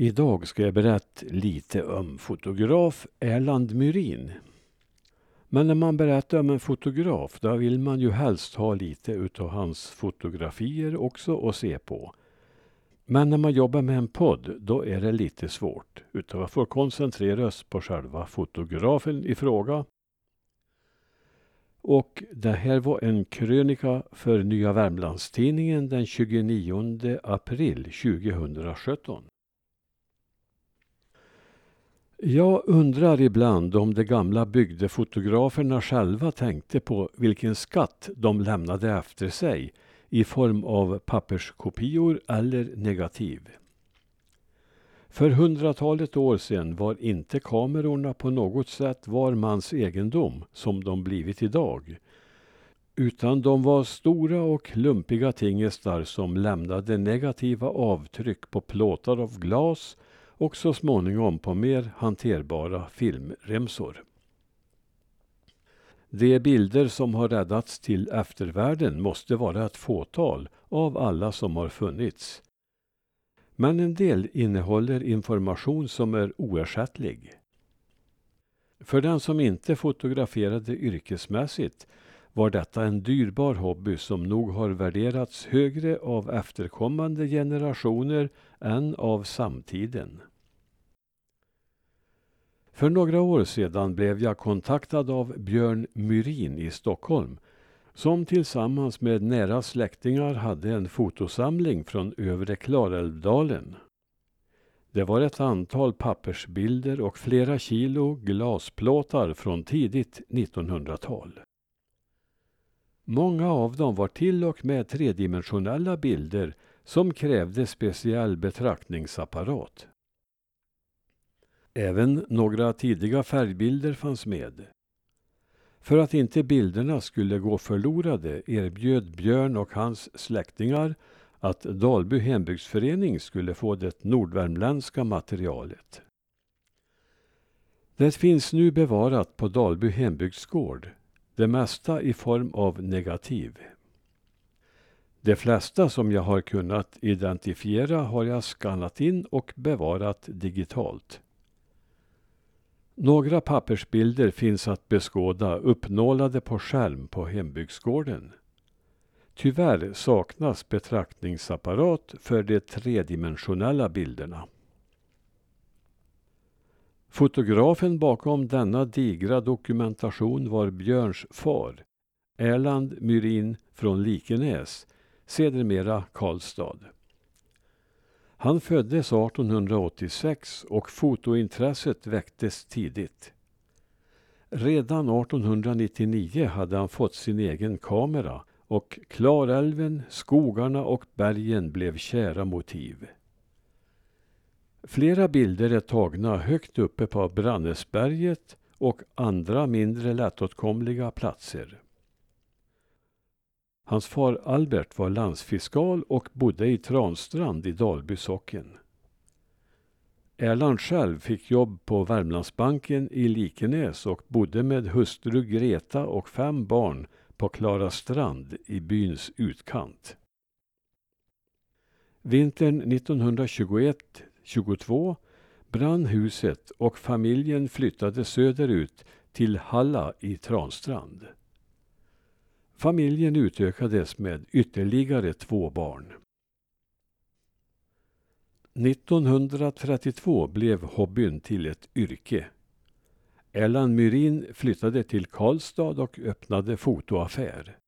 Idag ska jag berätta lite om fotograf Erland Myrin. Men när man berättar om en fotograf då vill man ju helst ha lite utav hans fotografier också att se på. Men när man jobbar med en podd då är det lite svårt. Utan man får koncentrera oss på själva fotografen i fråga. Och det här var en krönika för Nya Värmlandstidningen den 29 april 2017. Jag undrar ibland om de gamla bygdefotograferna själva tänkte på vilken skatt de lämnade efter sig i form av papperskopior eller negativ. För hundratalet år sedan var inte kamerorna på något sätt var mans egendom som de blivit idag. Utan de var stora och lumpiga tingestar som lämnade negativa avtryck på plåtar av glas och så småningom på mer hanterbara filmremsor. De bilder som har räddats till eftervärlden måste vara ett fåtal av alla som har funnits. Men en del innehåller information som är oersättlig. För den som inte fotograferade yrkesmässigt var detta en dyrbar hobby som nog har värderats högre av efterkommande generationer än av samtiden. För några år sedan blev jag kontaktad av Björn Myrin i Stockholm som tillsammans med nära släktingar hade en fotosamling från övre Klarälvdalen. Det var ett antal pappersbilder och flera kilo glasplåtar från tidigt 1900-tal. Många av dem var till och med tredimensionella bilder som krävde speciell betraktningsapparat. Även några tidiga färgbilder fanns med. För att inte bilderna skulle gå förlorade erbjöd Björn och hans släktingar att Dalby hembygdsförening skulle få det nordvärmländska materialet. Det finns nu bevarat på Dalby hembygdsgård, det mesta i form av negativ. De flesta som jag har kunnat identifiera har jag skannat in och bevarat digitalt. Några pappersbilder finns att beskåda uppnålade på skärm på hembygdsgården. Tyvärr saknas betraktningsapparat för de tredimensionella bilderna. Fotografen bakom denna digra dokumentation var Björns far, Erland Myrin från Likenäs, sedermera Karlstad. Han föddes 1886 och fotointresset väcktes tidigt. Redan 1899 hade han fått sin egen kamera och Klarälven, skogarna och bergen blev kära motiv. Flera bilder är tagna högt uppe på Brannäsberget och andra mindre lättåtkomliga platser. Hans far Albert var landsfiskal och bodde i Transtrand i Dalby socken. Erland själv fick jobb på Värmlandsbanken i Likenäs och bodde med hustru Greta och fem barn på Klara strand i byns utkant. Vintern 1921-22 brann huset och familjen flyttade söderut till Halla i Transtrand. Familjen utökades med ytterligare två barn. 1932 blev hobbyn till ett yrke. Erland Myrin flyttade till Karlstad och öppnade fotoaffär.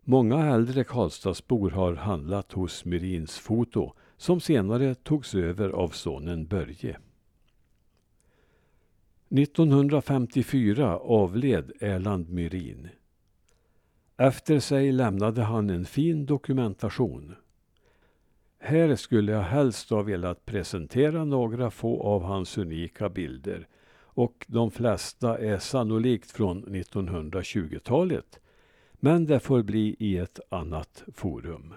Många äldre Karlstadsbor har handlat hos Myrins Foto som senare togs över av sonen Börje. 1954 avled Erland Myrin. Efter sig lämnade han en fin dokumentation. Här skulle jag helst ha velat presentera några få av hans unika bilder och de flesta är sannolikt från 1920-talet. Men det får bli i ett annat forum.